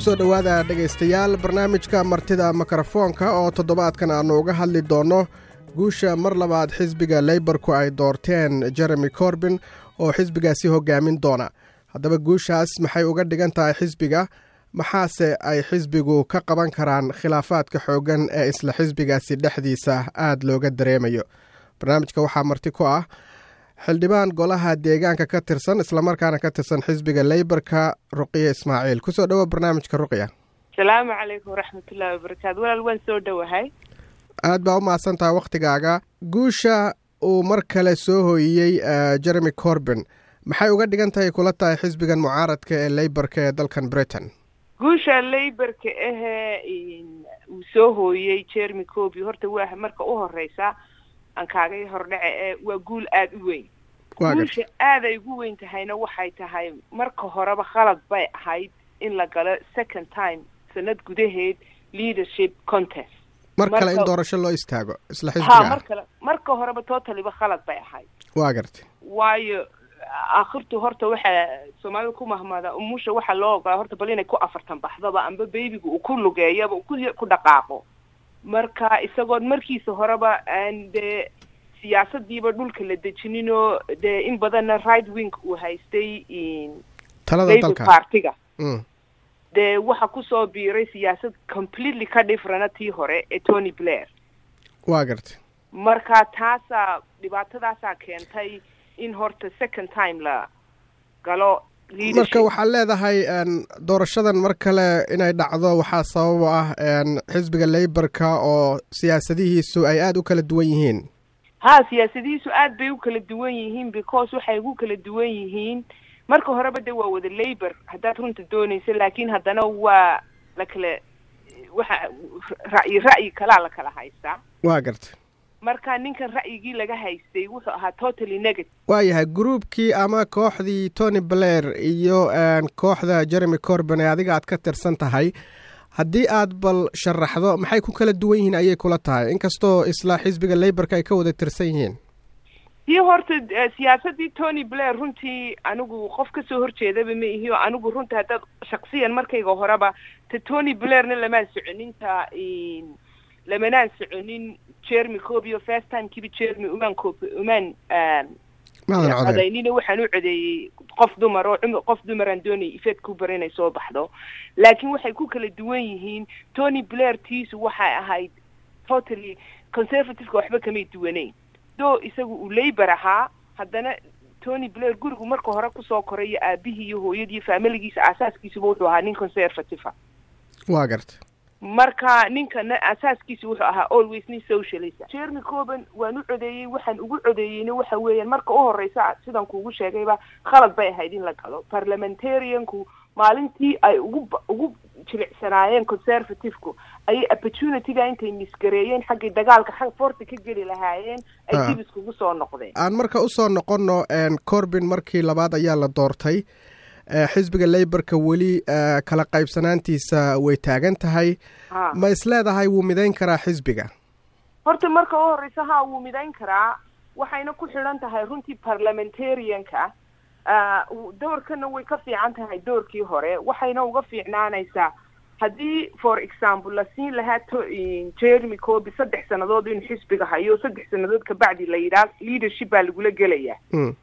ku soo dhowaada dhegaystayaal barnaamijka martida mikrofoonka oo toddobaadkan aannu uga hadli doonno guusha mar labaad xisbiga leybarku ay doorteen jeremy corbin oo xisbigaasi hogaamin doona. Haddaba guushaas maxay uga dhigan tahay xisbiga? Maxaase ay xisbigu ka qaban karaan khilaafaadka xooggan ee isla xisbigaasi dhexdiisa aad looga dareemayo? Barnaamijka waxaa marti ku ah xildhibaan golaha deegaanka ka tirsan islamarkaana ka tirsan xisbiga leybarka ruqiya ismaaciil. Kusoo dhowo barnaamijka ruqya. Asalaamu calaykum waraxmatullaahi wabarakaatu walaal waan soo dhowahay aad baa u mahadsan tahay wakhtigaaga guusha uu mar kale soo hooyiyey jeremy corbin maxay uga dhigan tahay kula tahay xisbigan mucaaradka ee leybarka ee dalkan britain? Guusha leybarka ahee uu soo hooyey jeremy corby horta waa marka u horeysa aan kaagay hordhace ee waa guul aada u weyn. Guusha aaday ugu weyn tahayna waxay tahay marka horeba khalad bay ahayd in la galo second time sanad gudaheed leadership contest. Mar kale in doorasho loo istaago isla xisbiga. Mar kale marka horeba totaliba khalad bay ahayd. Waa gartay waayo akhirtu horta waxaa soomaalida ku mahmada umusha waxaa loo ogolaa horta bal inay ku afartan baxdaba amba baybiga uu ku lugeeyaba uu ku ku dhaqaaqo marka isagoon markiisa horeba aan dee siyaasadiiba dhulka la dejininoo dee in badanna right wing uu haystay partiga Mm. dee waxa ku soo biiray siyaasad completely ka dhifrana tii hore ee tony blair. Waa gartay. Marka taasaa dhibaatadaasaa keentay in horta second time la galo marka waxaad leedahay doorashadan mar kale inay dhacdo waxaa sabab u ah xisbiga leybarka oo siyaasadihiisu ay aada u kala duwan yihiin. Ha siyaasadihiisu aad bay u kala duwan yihiin because waxay ugu kala duwan yihiin. Marka horeba de waa wada labor haddaad runta doonaysa laakiin haddana waa la kala waxa ra'yi ra'yi kalaa la kala haystaa. Waa gartay marka ninkan ra'yigii laga haystay wuxuu ahaa totally negative. Waayahay gruubkii ama kooxdii tony blair iyo kooxda jeremy corbin ee adiga aad ka tirsan tahay. Haddii aad bal sharaxdo maxay ku kala duwan yihiin ayay kula tahay? Inkastoo isla xisbiga leybarka ay ka wada tirsan yihiin. Tii horta siyaasadii tony blair runtii anigu qof ka soo horjeedaba ma ihi oo anigu runta haddaad shaksiyan markayga horeba ta tony blairna lamaan soconin ta lamanaan soconin jeremy coby oo first time kiba jeremy umaan umaan codaynina waxaan u codeeyey qof dumar oo qof dumaraan doonayay ifeed ku bar inay soo baxdo laakiin waxay ku kala duwan yihiin tony blair tiisu waxay ahayd totally conservativeka waxba kamay duwaneyn do isagu uu labor ahaa haddana tony blair gurigu marka hore ku soo koray iyo aabihii iyo hooyadii faamiligiisa aasaaskiisuba wuxuu ahaa nin conservative a waa gartay marka ninkana asaaskiisa wuxuu ahaa always nin socialist jeremy coben waan u codeeyey waxaan ugu codeeyeyna waxa weeyaan marka u horeysa sidaan kuugu sheegayba khalad bay ahayd in la galo. Parliamentarianku maalintii ay ugu ugu jilicsanaayeen conservativeku ayay opportunityga intay misgareeyeen xaggii dagaalka xag forta ka geli lahaayeen ay Ah. dib iskugu soo noqdeen. Aan marka u soo noqonno n corbin markii labaad ayaa la doortay xisbiga leybarka weli eh, kala qaybsanaantiisa way taagan tahay. Ha ma isleedahay wuu midayn karaa xisbiga? Horta marka u horeysa ha wuu midayn karaa. Waxayna ku xidhan tahay runtii parliamentarianka. Ah, uu- doorkana way ka fiican tahay doorkii hore. Waxayna uga fiicnaanaysaa. Haddii for example la siin lahaa to jeremy coby saddex sannadood inuu xisbiga hayo saddex sannadood kabacdi la yidhaah leadership baa lagula gelayaa. Mm.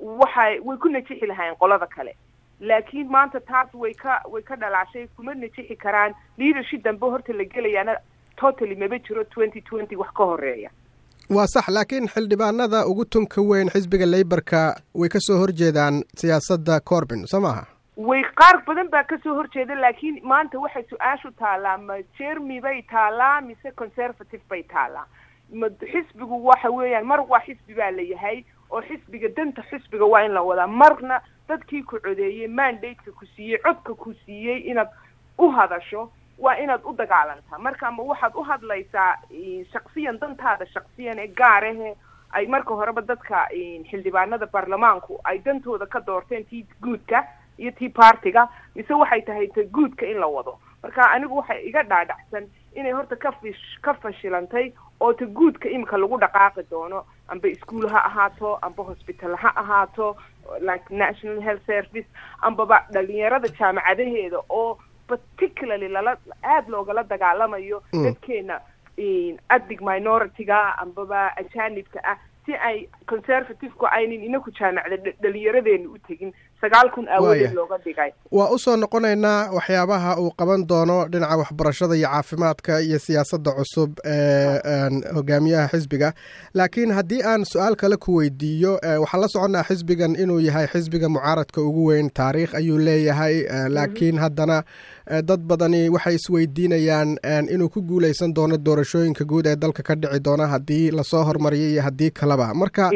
waxay way ku najixi lahaayeen qolada kale laakiin maanta taas way ka way ka dhalaashay. Kuma najixi karaan. Leadership dambe horta la gelayaana totally maba jiro twenty twenty wax ka horreeya waa sax laakiin xildhibaanada ugu tunka weyn xisbiga leybarka way ka soo horjeedaan siyaasadda corbin soo maaha? Way qaar badan baa ka soo horjeeda laakiin maanta waxay su'aashu taalaa ma jeremy bay taalaa mise conservative bay taalaa ma xisbigu waxa weeyaan mar waa xisbi baa la yahay oo xisbiga danta xisbiga waa in la wadaa. Marna dadkii ku codeeyey mandate-ka ku siiyey codka ku siiyey inaad u hadasho waa inaad u dagaalantaa. Marka ama waxaad u hadlaysaa shaksiyan dantaada shaksiyan ee gaar ahe ay marka horeba dadka xildhibaanada baarlamaanku ay dantooda ka doorteen tii guudka iyo tea partiga mise waxay tahay ta guudka in la wado. Marka anigu waxay iga dhaadhacsan inay horta ka ka fashilantay oo ta guudka imika lagu dhaqaaqi doono amba ischool ha ahaato amba hospital ha ahaato like national health service ambaba dhalinyarada jaamacadaheeda oo particularly lala aada loogala dagaalamayo dadkeena adig minority-ga ambaba ajanibka ah si ay conservative-ku aynan inaku jaamacda dhalinyaradeena u tegin. Sagaal kun aawadeed looga dhigay. Waa u soo noqonaynaa waxyaabaha uu qaban doono dhinaca waxbarashada iyo caafimaadka iyo siyaasadda cusub ee hogaamiyaha xisbiga. Laakiin haddii aan su'aal kale ku weydiiyo waxaan la soconnaa xisbigan inuu yahay xisbiga mucaaradka ugu weyn taariikh ayuu leeyahay laakiin haddana dad badani waxay isweydiinayaan inuu ku guuleysan doono doorashooyinka guud ee dalka ka dhici doona haddii la soo hormariyo iyo haddii kaleba marka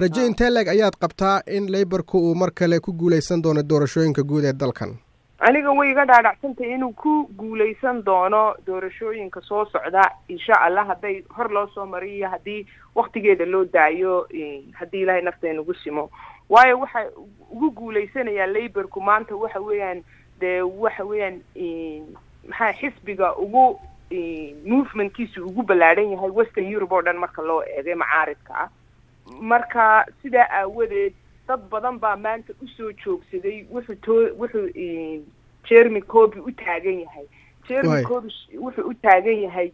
raje intee leeg ayaad qabtaa in leyborku uu mar kale ku guuleysan doono doorashooyinka guud ee dalkan? Aniga way iga dhaadhacsantay inuu ku guuleysan doono doorashooyinka soo socda. Insha allah hadday hor loo soo mariyo haddii waktigeeda loo daayo haddii ilaahay nafta inagu simo waayo waxa ugu guuleysanayaa leyborku maanta waxa weeyaan dee waxa weeyaan maxaa xisbiga ugu movementkiisu ugu ballaadhan yahay western europe oo dhan marka loo eegay macaaridka ah marka sidaa aawadeed dad badan baa maanta u soo joogsaday wuxuu too wuxuu jeremy coby u taagan yahay. Jeremy coby wuxuu u taagan yahay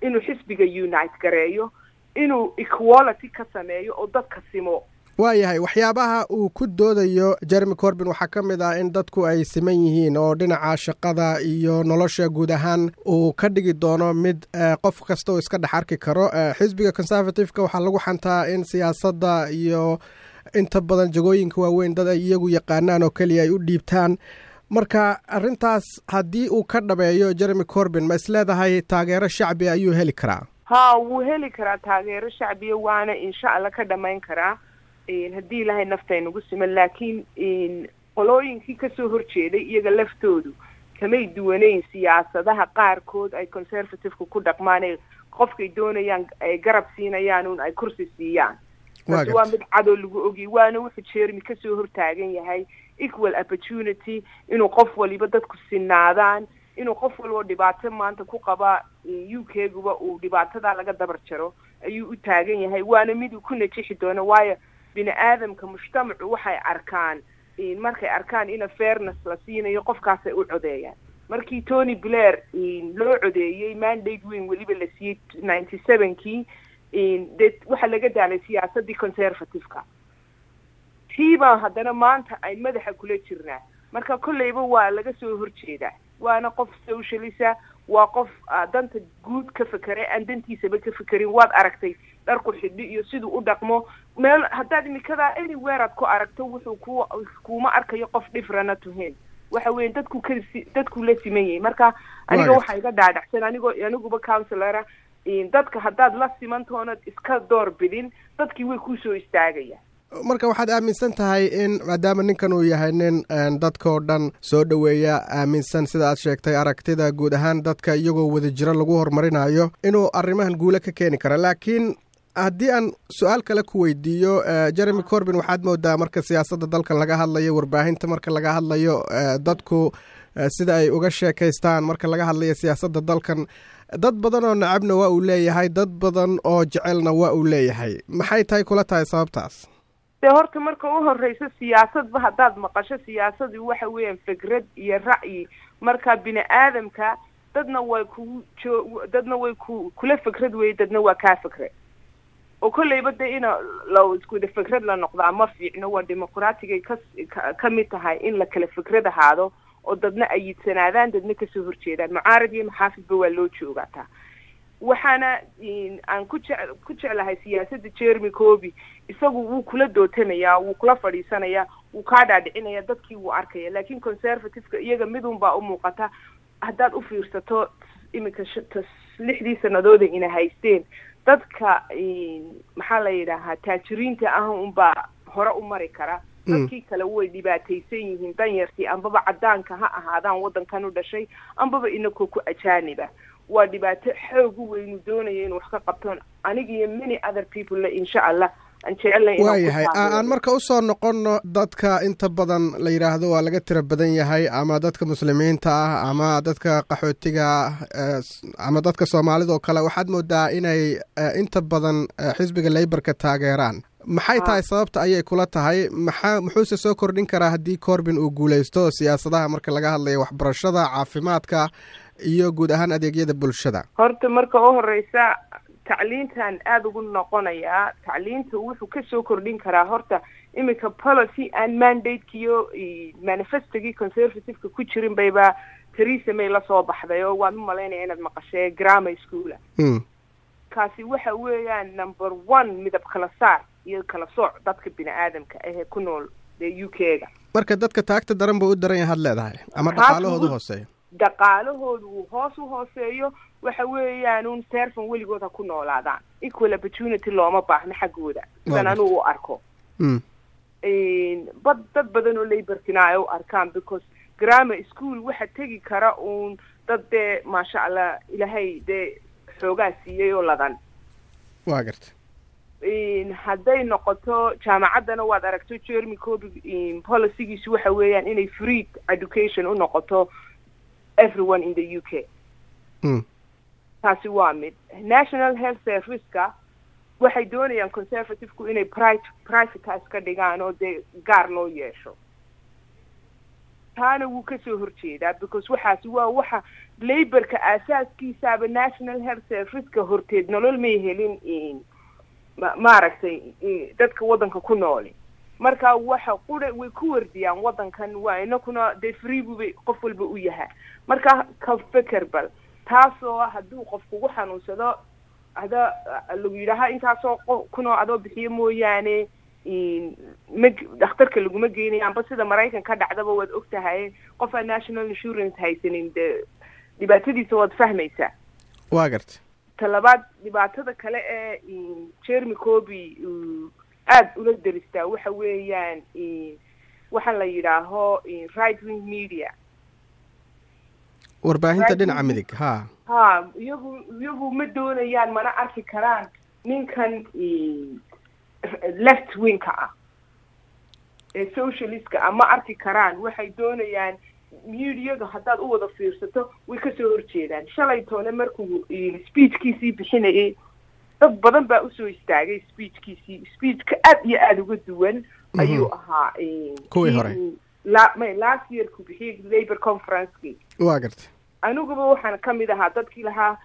inuu xisbiga unite gareeyo inuu equality ka sameeyo oo dadka simo waayahay waxyaabaha uu ku doodayo jeremy corbin waxaa ka mid ah in dadku ay siman yihiin oo dhinaca shaqada iyo nolosha guud ahaan uu ka dhigi doono mid qof kasta oo iska dhex arki karo. Xisbiga conservative-ka waxaa lagu xantaa in siyaasadda iyo inta badan jagooyinka waaweyn dad ay iyagu yaqaanaan oo keliya ay u dhiibtaan. Marka arrintaas haddii uu ka dhabeeyo jeremy corbin ma isleedahay taageero shacbi ayuu heli karaa? Ha wuu heli karaa taageero shacbiya waana insha allah ka dhamayn karaa haddii ilaahay nafta aynagu siman laakiin qolooyinkii ka soo horjeeday iyaga laftoodu kamay duwaneyn siyaasadaha qaarkood ay conservative-ka ku dhaqmaan ee qofkay doonayaan ay garab siinayaan un ay kursi siiyaan waa mid cadoo lagu ogiyay waana wuxuu jeremy ka soo hortaagan yahay equal opportunity inuu qof waliba dadku sinaadaan inuu qof walbo dhibaato maanta ku qaba u k guba uu dhibaatadaa laga dabar jaro ayuu u taagan yahay waana mid uu ku najixi doono waayo bini aadamka mujtamacu waxay arkaan markay arkaan ina fairness la siinayo qofkaasay u codeeyaan. Markii tony blair loo codeeyey mandate weyn weliba la siiyey ninety sevenkii de waxaa laga daalay siyaasadii conservative-ka. Tiibaa haddana maanta ay madaxa kula jirnaa. Marka kolleyba waa laga soo horjeedaa waana qof socialisa waa qof danta guud ka fekeray aan dantiisaba ka fekerin waad aragtay dharku xidhi iyo siduu u dhaqmo. Meel haddaad imikadaa anywhere aad ku aragto wuxuu ku kuuma arkayo qof dhifrana tuhen waxa weya dadku ka dadku la siman yahay marka aniga waxaa iga dhaadhacsan anigoo aniguba counselora dadka haddaad la simantoonad iska door bidin dadkii way ku soo istaagayaan. Marka waxaad aaminsan tahay in maadaama ninkan uu yahay nin dadkao dhan soo dhoweeya aaminsan sida aad sheegtay aragtida guud ahaan dadka iyagoo wada jiro lagu horumarinayo inuu arrimahan guule ka keeni kara. Laakiin haddii aan su'aal kale ku weydiiyo jeremy corbin waxaad moodaa marka siyaasadda dalkan laga hadlayo warbaahinta marka laga hadlayo dadku sida ay uga sheekaystaan marka laga hadlayo siyaasadda dalkan dad badan oo nacabna waa uu leeyahay dad badan oo jecelna waa uu leeyahay. Maxay tahay kula tahay sababtaas? De horta marka u horeyso siyaasadba haddaad maqasho siyaasadii waxa weeyaan fikrad iyo ra'yi. Marka bini aadamka dadna way joo dadna way ku kula fikrad weye dadna waa kaa fikrad oo kolleyba de ina la iskuda fikrad la noqdaa ma fiicno waa dimuqraatigay ka mid tahay in la kala fikrad ahaado oo dadna ayidsanaadaan dadna ka soo horjeedaan. Mucaarad iyo maxaafidba waa loo joogataa waxaana aan ku jec ku jeclahay siyaasadda jeremy coby. Isagu wuu kula dootanayaa wuu kula fadhiisanayaa wuu kaa dhaadhicinaya dadkii wuu arkaya. Laakiin conservative-ka iyaga midun baa u muuqata. Haddaad u fiirsato iminka lixdii sanadooda ina haysteen. Dadka maxaa la yidhaahaa taajiriinta ah unbaa hore u mari kara. Dadkii kale way dhibaataysan yihiin. Danyartii ambaba caddaanka ha ahaadaan waddankan u dhashay ambaba inakoo ku ajaaniba. Waa dhibaato xoog u weynu doonaya inuu wax ka qabtoon. Aniga iyo many other people le insha allah waayahay aan marka u soo noqono dadka inta badan la yidhaahdo waa laga tira badan yahay ama dadka muslimiinta ah ama dadka qaxootiga ama dadka soomaalida oo kale waxaad moodaa inay inta badan xisbiga leyborka taageeraan. Maxay tahay sababta ayay kula tahay? Maxaa muxuuse soo kordhin karaa haddii corbin uu guulaysto siyaasadaha marka laga hadlayo waxbarashada caafimaadka iyo guud ahaan adeegyada bulshada? Horta marka u horeysa tacliintan aada ugu noqonayaa tacliinta wuxuu ka soo kordhin karaa horta iminka policy and mandatekiyo manifestogii conservativeka ku jirin bayba theresa may la soo baxday oo waan u malaynaya inaad maqashee grammar schoola. Kaasi waxa weeyaan number one midab kala saar iyo kala sooc dadka bini aadamka ahee ku nool dee u k ga marka dadka taagta daran buu u daran yahay had leedahay ama dhaqaalahooda hooseeyo dhaqaalahooda uu hoos u hooseeyo waxa weeyaan un serfan weligood ha ku noolaadaan. Equal opportunity looma baahno xaggooda. Sidan anugu u arko. Bad dad badan oo laborkina ay u arkaan because grammar school waxa tegi kara uun dad dee maasha allah ilaahay dee xoogaa siiyey oo ladan. Wa garta. Hadday noqoto jaamacaddana waad aragto jermy coby policygiisu waxa weeyaan inay free education u noqoto everyone in the u k. Taasi waa mid. National health serviceka waxay doonayaan conservativeku inay pri privatize ka dhigaan oo dee gaar loo yeesho. Taana wuu ka soo horjeedaa because waxaasi waa waxa laborka aasaaskiisaaba national health serviceka horteed nolol may helin maaragtay dadka waddanka ku nooli marka waxa qura way ku wardiyaan waddankan waa inakuna dee free bubay qof walba u yahaa marka ka feker bal taasoo hadduu qof kugu xanuunsado ada lagu yidhaaha intaasoo kunoo adoo bixiyo mooyaane ma dhakhtarka laguma geynayo amba sida maraykan ka dhacdaba waad og tahay qof aan national insurance haysanin dee dhibaatadiisa waad fahmaysaa. Wa garta. Talabaad dhibaatada kale ee jermy coby aada ula deristaa waxa weeyaan waxa la yidhaaho right wing media. Warbaahinta dhinaca midig ha ha iyagu iyagu ma doonayaan mana arki karaan ninkan left wingka ah ee socialistka ah ma arki karaan. Waxay doonayaan mediaga haddaad u wada fiirsato way ka soo horjeedaan. Shalay toole markuu speechkiisii bixinayay dad badan baa u soo istaagay speechkiisii speechka aad iyo aada uga duwan ayuu ahaa kuwii hore may last yearku bixiyay labor conferenceki wa garta aniguba waxaan ka mid ahaa dadkii lahaa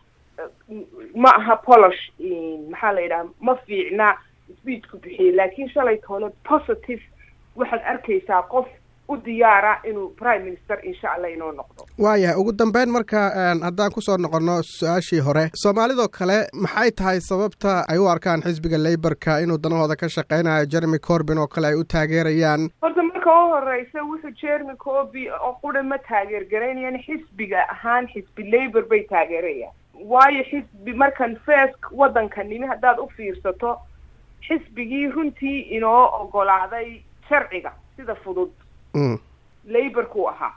ma aha polish maxaa la yidhaha ma fiicna speechku bixiyay laakiin shalay toole positive waxaad arkaysaa qof u diyaara inuu prime minister insha allah inoo noqdo. Waayahay ugu dambeyn marka haddaan ku soo noqono su'aashii hore soomaalidoo kale maxay tahay sababta ay u arkaan xisbiga laborka inuu danahooda ka shaqeynayo jeremy corbin oo kale ay u taageerayaan? Horta marka u horeysa wuxuu jeremy corby oo qura ma taageer garaynayaan xisbiga ahaan xisbi labor bay taageerayaan. Waayo xisbi markan fesk waddanka nimi haddaad u fiirsato xisbigii runtii inoo ogolaaday sharciga sida fudud laborku ahaa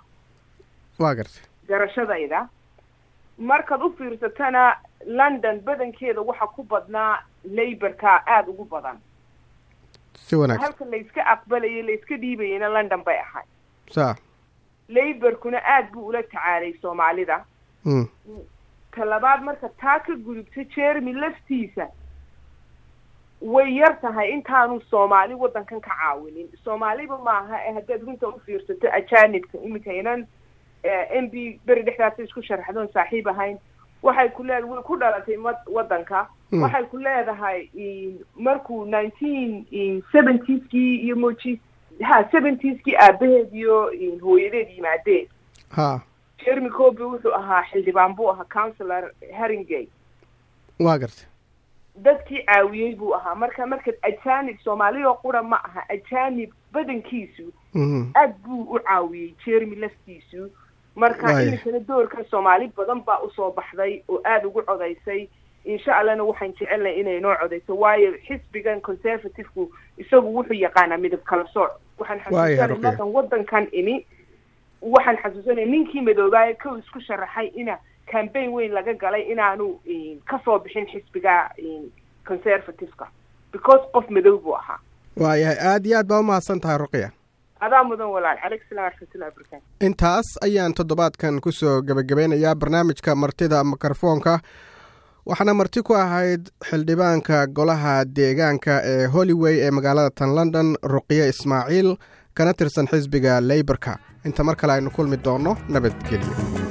wa garta garashadayda markaad u fiirsatana london badankeeda waxa ku badnaa laborka aada ugu badan. Si wanaagsan. Halka layska aqbalayay layska dhiibayayna london bay ahay. Sa. Laborkuna aada buu ula tacaalay soomaalida. Talabaad marka taa ka gudubta jeremy laftiisa way yar tahay intaanu soomaali waddankan ka caawinin. Soomaaliba maaha ee haddaad runta u fiirsato ajanibka iminka inan m b beri dhexdaasa isku sharaxdoon saaxiib ahayn. Waxay ku leedahay way ku dhalatay waddanka. Waxay ku leedahay markuu nineteen seventieskii iyo moji ha seventieskii aabaheed iyo hooyadeed yimaadeen ha. Jeremy coby wuxuu ahaa xildhibaan buu ahaa councilor haringay wa garta dadkii caawiyey buu ahaa. Marka markaad ajanib soomaaliyoo qura ma aha ajanib badankiisu aad buu u caawiyey jeremy laftiisu marka iminkana doorkan soomaali badan baa u soo baxday oo aada ugu codaysay. Insha allahna waxaan jecelnahay inay noo codayso waayo xisbigan conservativeku isagu wuxuu yaqaanaa midab kala sooc. Waxaan xasuusanay markan waddankan imi waxaan xasuusanaya ninkii madoobaaye kow isku sharaxay ina cambaign weyn laga galay inaanu ka soo bixin xisbiga conservativeka. Because qof madow buu ahaa. Waayahay aada iyo aad baa umahadsan tahay ruqya. Adaa mudan walaal. Calaykum salam waraxmatullahi wabarakatu intaas ayaan toddobaadkan ku soo gebagabeynayaa barnaamijka martida mikrofoonka waxaana marti ku ahayd xildhibaanka golaha deegaanka ee hollyway ee magaalada tan london ruqye ismaaciil kana tirsan xisbiga leyborka inta mar kale aynu kulmi doonno nabadgelyo